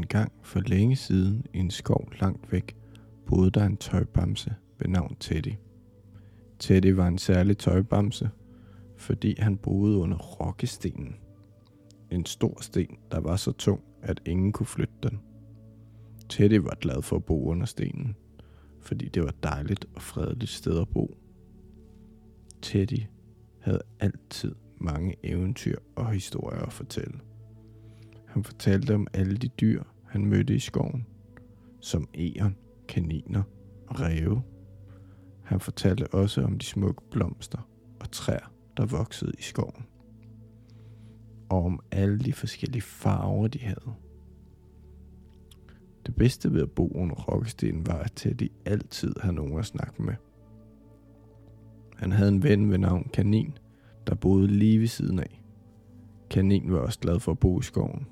En gang for længe siden i en skov langt væk, boede der en tøjbamse ved navn Teddy. Teddy var en særlig tøjbamse, fordi han boede under rokkestenen. En stor sten, der var så tung, at ingen kunne flytte den. Teddy var glad for at bo under stenen, fordi det var dejligt og fredeligt sted at bo. Teddy havde altid mange eventyr og historier at fortælle. Han fortalte om alle de dyr, han mødte i skoven, som egern, kaniner og ræve. Han fortalte også om de smukke blomster og træer, der voksede i skoven. Og om alle de forskellige farver, de havde. Det bedste ved at bo under rokkestenen var, at Teddy altid havde nogen at snakke med. Han havde en ven ved navn Kanin, der boede lige ved siden af. Kanin var også glad for at bo i skoven,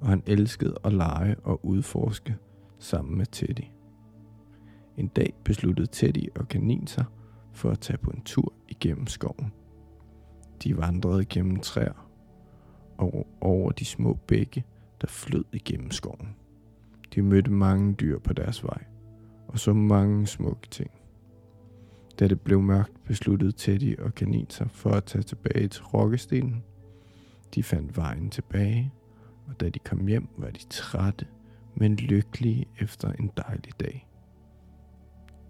og han elskede at lege og udforske sammen med Teddy. En dag besluttede Teddy og Kanin sig for at tage på en tur igennem skoven. De vandrede gennem træer og over de små bække, der flød igennem skoven. De mødte mange dyr på deres vej, og så mange smukke ting. Da det blev mørkt, besluttede Teddy og Kanin sig for at tage tilbage til Rokkestenen. De fandt vejen tilbage, og da de kom hjem, var de trætte, men lykkelige efter en dejlig dag.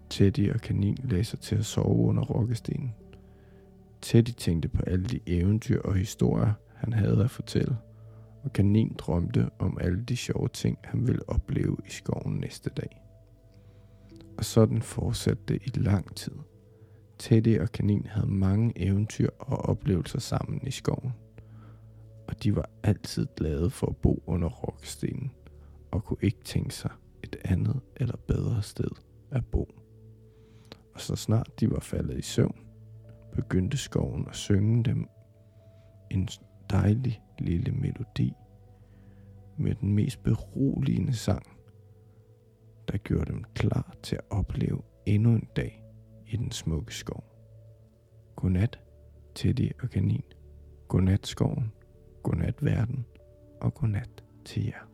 Teddy og Kanin lagde sig til at sove under Rokkestenen. Teddy tænkte på alle de eventyr og historier, han havde at fortælle, og Kanin drømte om alle de sjove ting, han ville opleve i skoven næste dag. Og sådan fortsatte det i lang tid. Teddy og Kanin havde mange eventyr og oplevelser sammen i skoven. Og de var altid glade for at bo under rockstenen, og kunne ikke tænke sig et andet eller bedre sted at bo. Og så snart de var faldet i søvn, begyndte skoven at synge dem en dejlig lille melodi med den mest beroligende sang, der gjorde dem klar til at opleve endnu en dag i den smukke skov. Godnat, Teddy og kanin. Godnat skoven. Godnat verden. Og godnat til jer.